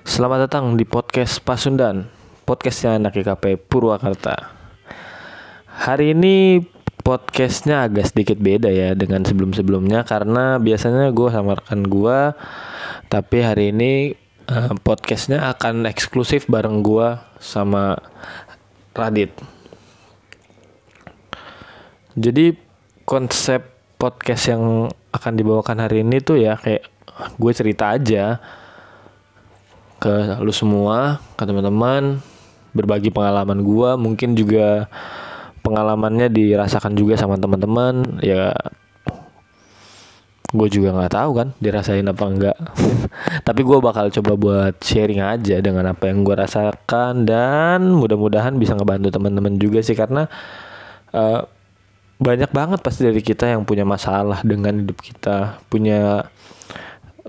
Selamat datang di podcast Pasundan Podcastnya anak IKP Purwakarta. Hari ini podcastnya agak sedikit beda ya dengan sebelum-sebelumnya Karena biasanya gue sama rekan gue Tapi hari ini uh, podcastnya akan eksklusif bareng gue sama Radit. Jadi konsep podcast yang akan dibawakan hari ini tuh ya kayak gue cerita aja ke lu semua, ke teman-teman, berbagi pengalaman gua, mungkin juga pengalamannya dirasakan juga sama teman-teman, ya gue juga nggak tahu kan dirasain apa enggak tapi gue bakal coba buat sharing aja dengan apa yang gue rasakan dan mudah-mudahan bisa ngebantu teman-teman juga sih karena uh, banyak banget pasti dari kita yang punya masalah dengan hidup kita punya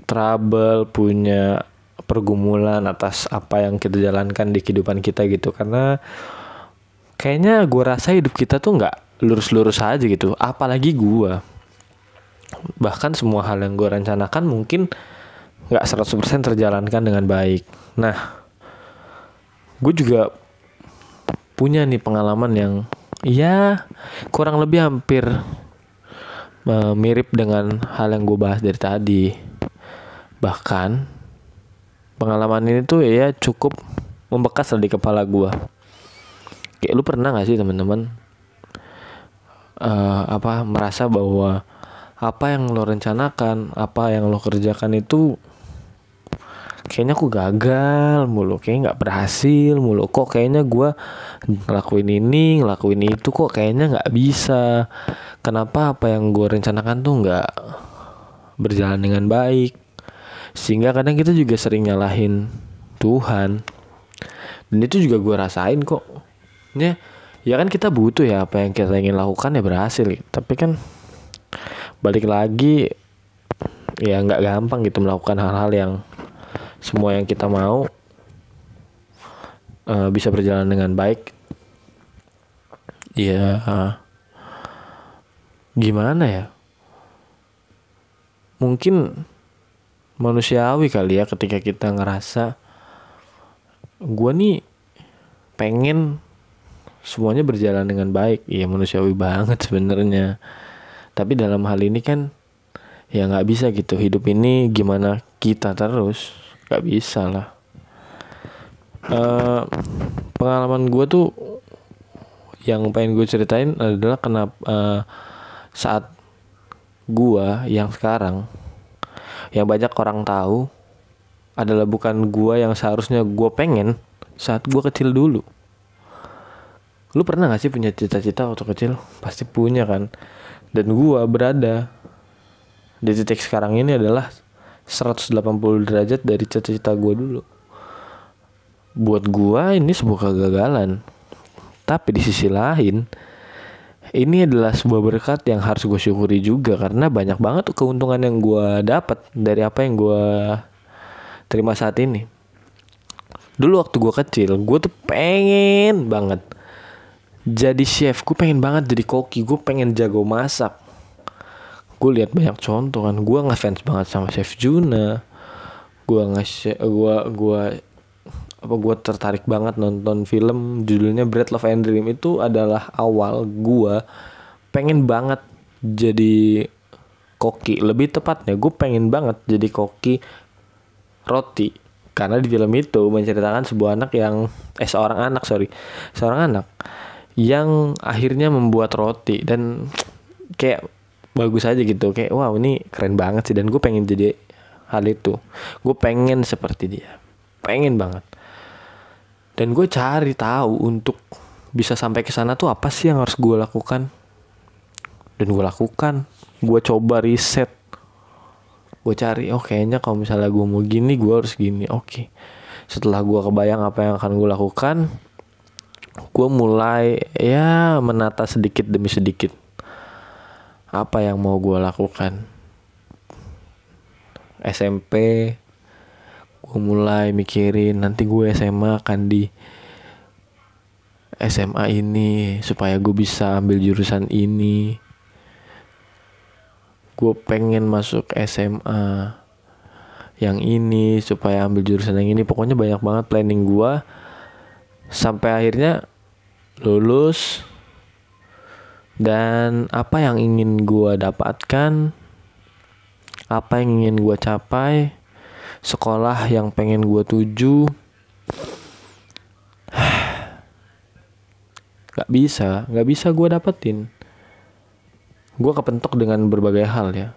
trouble punya pergumulan atas apa yang kita jalankan di kehidupan kita gitu. Karena kayaknya gue rasa hidup kita tuh nggak lurus-lurus aja gitu. Apalagi gue bahkan semua hal yang gue rencanakan mungkin nggak 100% terjalankan dengan baik. Nah gue juga punya nih pengalaman yang ya kurang lebih hampir uh, mirip dengan hal yang gue bahas dari tadi. Bahkan pengalaman ini tuh ya cukup membekas di kepala gue kayak lu pernah gak sih teman-teman? Uh, apa merasa bahwa apa yang lo rencanakan apa yang lo kerjakan itu kayaknya aku gagal mulu kayak nggak berhasil mulu. Kok kayaknya gue ngelakuin ini ngelakuin itu kok kayaknya nggak bisa? Kenapa apa yang gue rencanakan tuh nggak berjalan dengan baik sehingga kadang kita juga sering nyalahin Tuhan. Dan itu juga gue rasain kok. Ya ya kan kita butuh ya apa yang kita ingin lakukan ya berhasil. Tapi kan balik lagi ya nggak gampang gitu melakukan hal-hal yang semua yang kita mau uh, bisa berjalan dengan baik. Ya uh, gimana ya? Mungkin manusiawi kali ya ketika kita ngerasa gue nih pengen semuanya berjalan dengan baik. Iya manusiawi banget sebenarnya. Tapi dalam hal ini kan ya nggak bisa gitu. Hidup ini gimana kita terus nggak bisa lah. Uh, pengalaman gue tuh yang pengen gue ceritain adalah kenapa uh, saat gue yang sekarang yang banyak orang tahu adalah bukan gua yang seharusnya gua pengen saat gua kecil dulu. Lu pernah gak sih punya cita-cita waktu kecil? Pasti punya kan. Dan gua berada di titik sekarang ini adalah 180 derajat dari cita-cita gua dulu. Buat gua ini sebuah kegagalan. Tapi di sisi lain, ini adalah sebuah berkat yang harus gue syukuri juga karena banyak banget keuntungan yang gue dapat dari apa yang gue terima saat ini. Dulu waktu gue kecil, gue tuh pengen banget jadi chef. Gue pengen banget jadi koki. Gue pengen jago masak. Gue lihat banyak contoh kan. Gue ngefans banget sama Chef Juna. Gue nge gue gue apa gue tertarik banget nonton film judulnya Bread Love and Dream itu adalah awal gue pengen banget jadi koki. Lebih tepatnya gue pengen banget jadi koki roti. Karena di film itu menceritakan sebuah anak yang eh seorang anak sorry. Seorang anak yang akhirnya membuat roti. Dan kayak bagus aja gitu. Kayak wow ini keren banget sih. Dan gue pengen jadi hal itu. Gue pengen seperti dia. Pengen banget dan gue cari tahu untuk bisa sampai ke sana tuh apa sih yang harus gue lakukan. Dan gue lakukan. Gue coba riset. Gue cari oh kayaknya kalau misalnya gue mau gini gue harus gini. Oke. Okay. setelah gue kebayang apa yang akan gue lakukan gue mulai ya menata sedikit demi sedikit apa yang mau gue lakukan. SMP gue mulai mikirin nanti gue SMA akan di SMA ini supaya gue bisa ambil jurusan ini. Gue pengen masuk SMA yang ini supaya ambil jurusan yang ini. Pokoknya banyak banget planning gue sampai akhirnya lulus. Dan apa yang ingin gue dapatkan apa yang ingin gue capai sekolah yang pengen gue tuju nggak bisa nggak bisa gue dapetin. Gue kepentok dengan berbagai hal ya.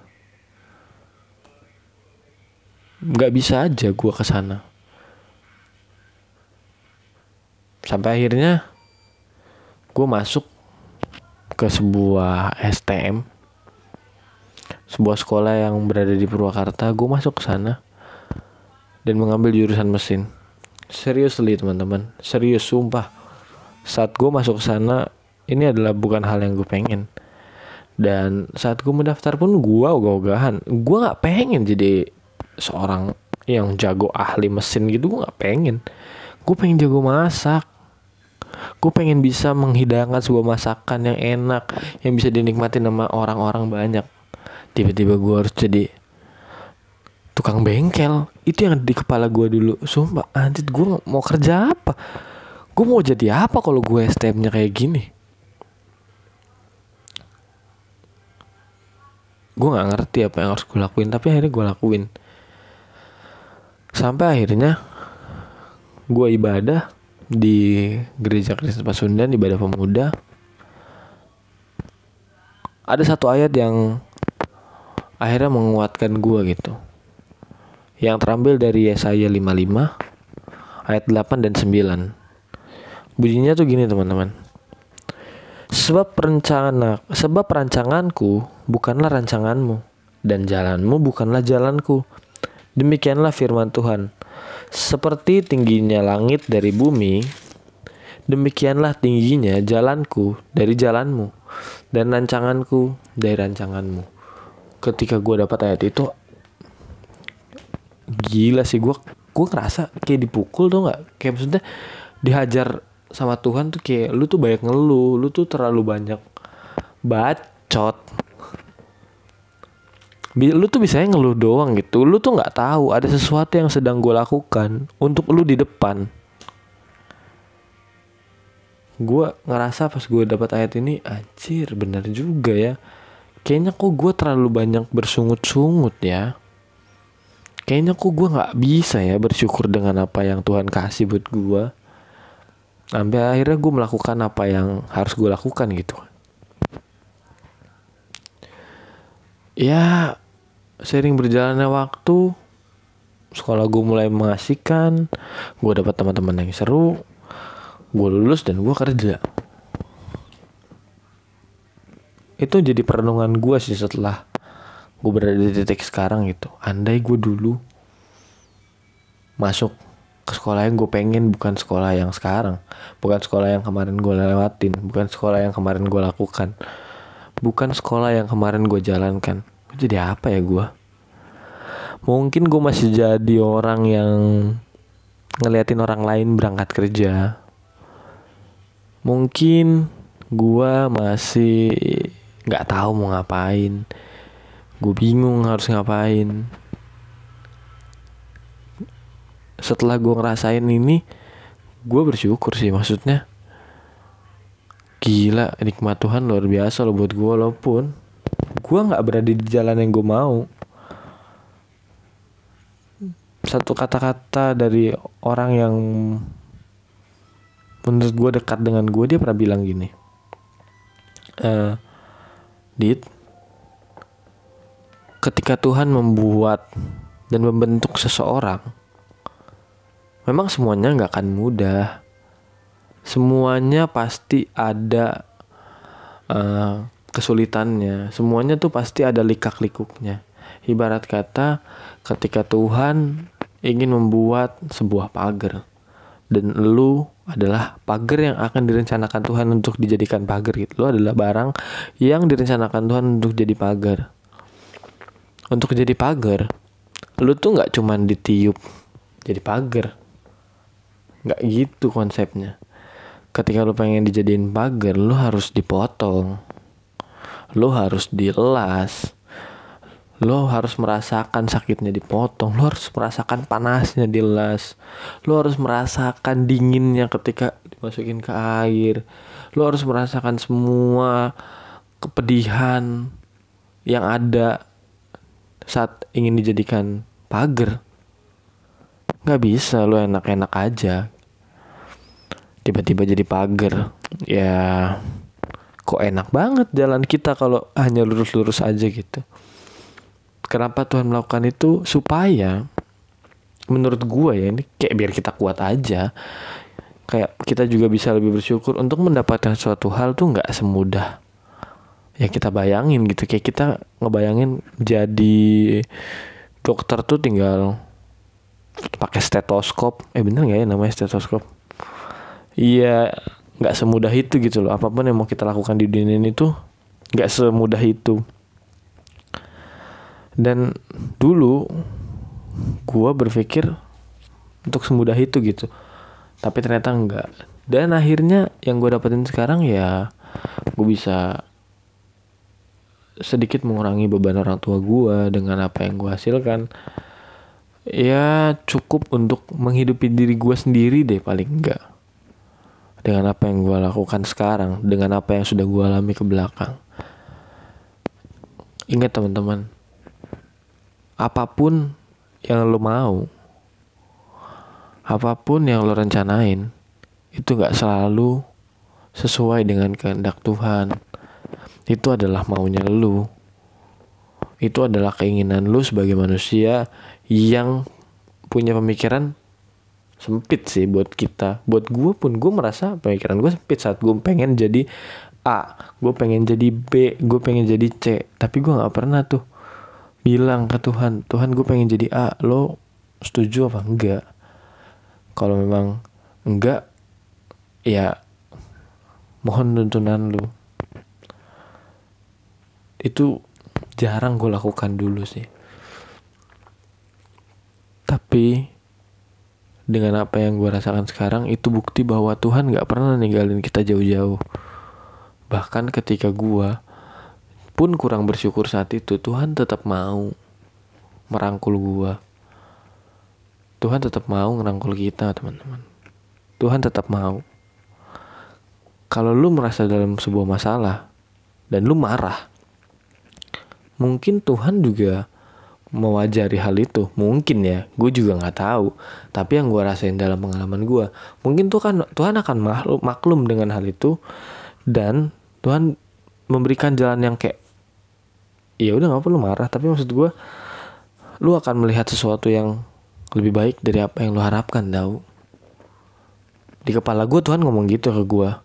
Nggak bisa aja gue ke sana sampai akhirnya gue masuk ke sebuah STM sebuah sekolah yang berada di Purwakarta. Gue masuk ke sana dan mengambil jurusan mesin. Serius li teman-teman. Serius sumpah. Saat gue masuk ke sana ini adalah bukan hal yang gue pengen. Dan saat gue mendaftar pun gue ogah-ogahan. Gue nggak pengen jadi seorang yang jago ahli mesin gitu gue nggak pengen. Gue pengen jago masak. Gue pengen bisa menghidangkan sebuah masakan yang enak yang bisa dinikmati sama orang-orang banyak. Tiba-tiba gue harus jadi tukang bengkel. Itu yang di kepala gue dulu. Sumpah anjir gue mau kerja apa? Gue mau jadi apa kalau gue STM-nya kayak gini? Gue nggak ngerti apa yang harus gue lakuin tapi akhirnya gue lakuin. Sampai akhirnya gue ibadah di gereja Kristen Pasundan ibadah pemuda. Ada satu ayat yang akhirnya menguatkan gue gitu yang terambil dari Yesaya 55 ayat 8 dan 9 bunyinya tuh gini teman-teman sebab rencana sebab rancanganku bukanlah rancanganmu dan jalanmu bukanlah jalanku Demikianlah firman Tuhan. Seperti tingginya langit dari bumi, demikianlah tingginya jalanku dari jalanmu dan rancanganku dari rancanganmu. Ketika gue dapat ayat itu, gila sih gue gue ngerasa kayak dipukul tuh nggak? Kayak maksudnya dihajar sama Tuhan tuh kayak lu tuh banyak ngeluh lu tuh terlalu banyak bacot. Lu tuh bisa ngeluh doang gitu. Lu tuh nggak tahu ada sesuatu yang sedang gue lakukan untuk lu di depan. Gue ngerasa pas gue dapat ayat ini anjir bener juga ya. Kayaknya kok gue terlalu banyak bersungut-sungut ya kayaknya kok gue nggak bisa ya bersyukur dengan apa yang Tuhan kasih buat gue sampai akhirnya gue melakukan apa yang harus gue lakukan gitu. Ya sering berjalannya waktu sekolah gue mulai mengasihkan gue dapat teman-teman yang seru gue lulus dan gue kerja. Itu jadi perenungan gue sih setelah gue berada di titik sekarang gitu. Andai gue dulu masuk ke sekolah yang gue pengen bukan sekolah yang sekarang. Bukan sekolah yang kemarin gue lewatin. Bukan sekolah yang kemarin gue lakukan. Bukan sekolah yang kemarin gue jalankan. Jadi apa ya gue mungkin gue masih jadi orang yang ngeliatin orang lain berangkat kerja. Mungkin gue masih nggak tahu mau ngapain gue bingung harus ngapain. Setelah gue ngerasain ini gue bersyukur sih maksudnya. Gila nikmat Tuhan luar biasa loh buat gue walaupun gue nggak berada di jalan yang gue mau. Satu kata-kata dari orang yang menurut gue dekat dengan gue dia pernah bilang gini. Uh, dit ketika Tuhan membuat dan membentuk seseorang memang semuanya nggak akan mudah semuanya pasti ada uh, kesulitannya. Semuanya tuh pasti ada likak-likuknya. Ibarat kata ketika Tuhan ingin membuat sebuah pagar dan lu adalah pagar yang akan direncanakan Tuhan untuk dijadikan pagar gitu. Lu adalah barang yang direncanakan Tuhan untuk jadi pagar. Untuk jadi pagar, lu tuh nggak cuman ditiup jadi pagar. Nggak gitu konsepnya. Ketika lu pengen dijadiin pagar, lu harus dipotong. Lo harus dilas. Lo harus merasakan sakitnya dipotong. Lo harus merasakan panasnya dilas. Lo harus merasakan dinginnya ketika dimasukin ke air. Lo harus merasakan semua kepedihan yang ada saat ingin dijadikan pagar nggak bisa lo enak-enak aja. Tiba-tiba jadi pagar ya kok enak banget jalan kita kalau hanya lurus-lurus aja gitu. Kenapa Tuhan melakukan itu? Supaya menurut gue ya ini kayak biar kita kuat aja. Kayak kita juga bisa lebih bersyukur untuk mendapatkan suatu hal tuh nggak semudah ya kita bayangin gitu. Kayak kita ngebayangin jadi dokter tuh tinggal pakai stetoskop. Eh bener nggak ya namanya stetoskop? Iya nggak semudah itu gitu loh. Apa pun yang mau kita lakukan di dunia ini tuh nggak semudah itu. Dan dulu gue berpikir untuk semudah itu gitu. Tapi ternyata enggak dan akhirnya yang gue dapetin sekarang ya gue bisa sedikit mengurangi beban orang tua gue dengan apa yang gue hasilkan. Ya cukup untuk menghidupi diri gue sendiri deh paling enggak. Dengan apa yang gue lakukan sekarang dengan apa yang sudah gue alami ke belakang. Ingat teman-teman apa pun yang lo mau, apa pun yang lo rencanain, itu gak selalu sesuai dengan kehendak Tuhan. Itu adalah maunya lo. Itu adalah keinginan lo sebagai manusia yang punya pemikiran sempit sih buat kita. Buat gue pun gue merasa pemikiran gue sempit saat gue pengen jadi A, gue pengen jadi B, gue pengen jadi C. Tapi gue gak pernah tuh bilang ke Tuhan Tuhan gue pengen jadi A lo setuju apa enggak kalau memang enggak ya mohon tuntunan lu itu jarang gue lakukan dulu sih. Tapi dengan apa yang gue rasakan sekarang itu bukti bahwa Tuhan gak pernah ninggalin kita jauh-jauh. Bahkan ketika gue pun kurang bersyukur saat itu Tuhan tetap mau merangkul gua. Tuhan tetap mau ngerangkul kita teman-teman. Tuhan tetap mau. Kalau lu merasa dalam sebuah masalah dan lu marah mungkin Tuhan juga mewajari hal itu. Mungkin ya gue juga nggak tahu. Tapi yang gue rasain dalam pengalaman gue mungkin tuh kan Tuhan akan maklum, maklum dengan hal itu. Dan Tuhan memberikan jalan yang kayak ya udah nggak perlu marah. Tapi maksud gue lu akan melihat sesuatu yang lebih baik dari apa yang lu harapkan tau. Di kepala gue Tuhan ngomong gitu ke gue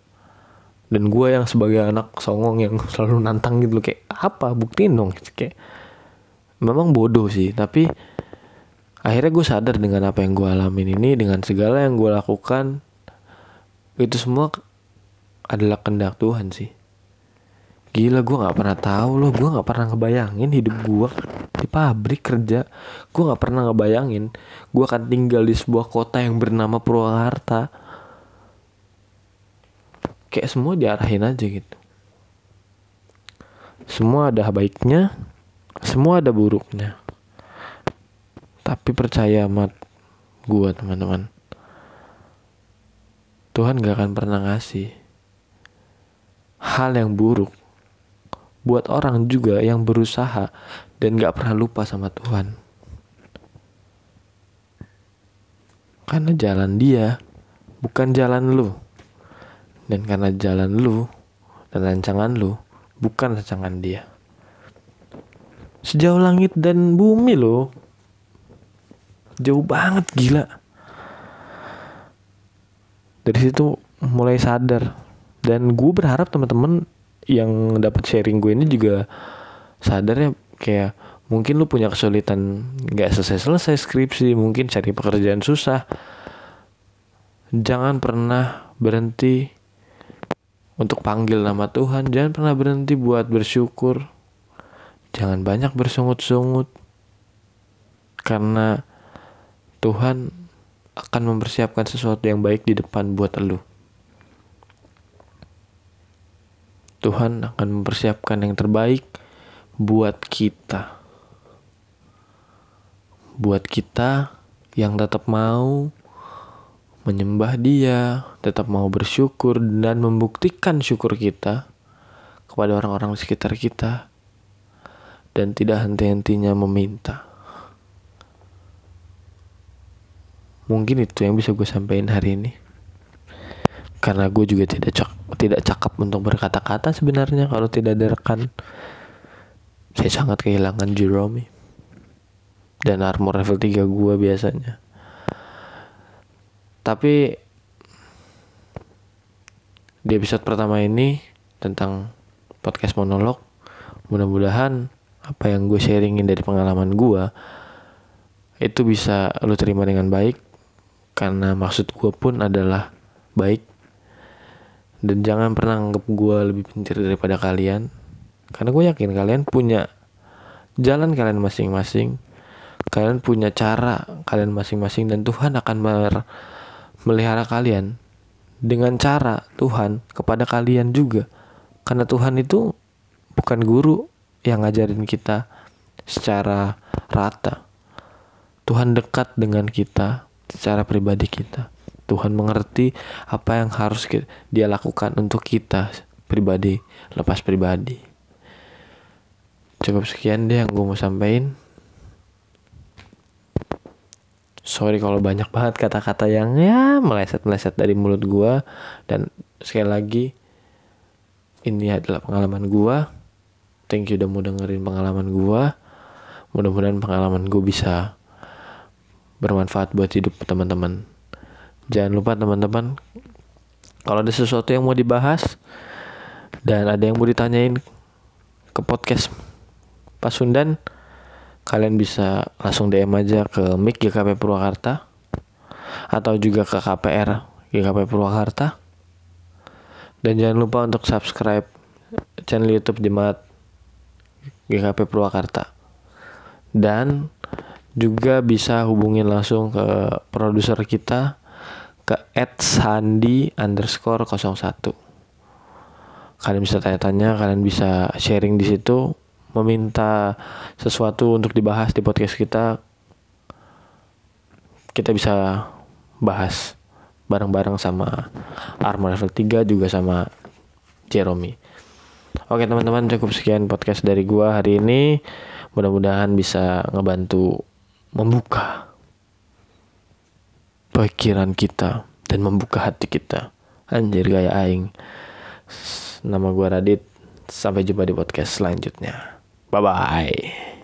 dan gue yang sebagai anak songong yang selalu nantang gitu loh kayak apa? Buktiin dong. Kayak memang bodoh sih tapi akhirnya gue sadar dengan apa yang gue alamin ini dengan segala yang gue lakukan itu semua adalah kendak Tuhan sih. Gila gue gak pernah tahu loh Gue gak pernah ngebayangin hidup gue Di pabrik kerja. Gue gak pernah ngebayangin Gue akan tinggal di sebuah kota yang bernama Purwakarta Kayak semua diarahin aja gitu Semua ada baiknya Semua ada buruknya Tapi percaya sama gue teman-teman Tuhan gak akan pernah ngasih hal yang buruk buat orang juga yang berusaha dan gak pernah lupa sama Tuhan. Karena jalan dia bukan jalan lu. Dan karena jalan lu dan rancangan lu bukan rancangan dia. Sejauh langit dan bumi lo. Jauh banget gila. Dari situ mulai sadar. Dan gue berharap teman-teman yang dapat sharing gue ini juga sadarnya kayak mungkin lu punya kesulitan nggak selesai selesai skripsi mungkin cari pekerjaan susah jangan pernah berhenti untuk panggil nama Tuhan jangan pernah berhenti buat bersyukur. Jangan banyak bersungut-sungut. Karena Tuhan akan mempersiapkan sesuatu yang baik di depan buat lu Tuhan akan mempersiapkan yang terbaik buat kita. buat kita yang tetap mau menyembah Dia, tetap mau bersyukur dan membuktikan syukur kita kepada orang-orang di sekitar kita dan tidak henti-hentinya meminta. Mungkin itu yang bisa gue sampaikan hari ini. Karena gue juga tidak cak tidak cakap untuk berkata-kata sebenarnya kalau tidak ada rekan. Saya sangat kehilangan Jerome dan armor level 3 gue biasanya. Tapi di episode pertama ini tentang podcast monolog, mudah-mudahan apa yang gue sharingin dari pengalaman gue itu bisa lo terima dengan baik karena maksud gue pun adalah baik. Dan jangan pernah anggap gue lebih pintar daripada kalian karena gue yakin kalian punya jalan kalian masing-masing kalian punya cara kalian masing-masing dan Tuhan akan melihara kalian dengan cara Tuhan kepada kalian juga. Karena Tuhan itu bukan guru yang ngajarin kita secara rata. Tuhan dekat dengan kita secara pribadi kita. Tuhan mengerti apa yang harus dia lakukan untuk kita pribadi, lepas pribadi. Cukup sekian deh yang gue mau sampaikan sorry kalau banyak banget kata-kata yang ya meleset-meleset dari mulut gue dan sekali lagi ini adalah pengalaman gue thank you udah mau dengerin pengalaman gue mudah-mudahan pengalaman gue bisa bermanfaat buat hidup teman-teman. Jangan lupa teman-teman kalau ada sesuatu yang mau dibahas dan ada yang mau ditanyain ke podcast Pak Sundan kalian bisa langsung DM aja ke MIK GKP Purwakarta atau juga ke KPR GKP Purwakarta. Dan jangan lupa untuk subscribe channel YouTube Jemaat GKP Purwakarta. Dan juga bisa hubungin langsung ke produser kita ke @sandi underscore 01 kalian bisa tanya-tanya kalian bisa sharing di situ meminta sesuatu untuk dibahas di podcast kita kita bisa bahas bareng-bareng sama Armor Level 3 juga sama Jeremy. Oke teman-teman cukup sekian podcast dari gua hari ini. Mudah-mudahan bisa ngebantu membuka pikiran kita dan membuka hati kita. Anjir gaya aing. Nama gua Radit. Sampai jumpa di podcast selanjutnya. 拜拜。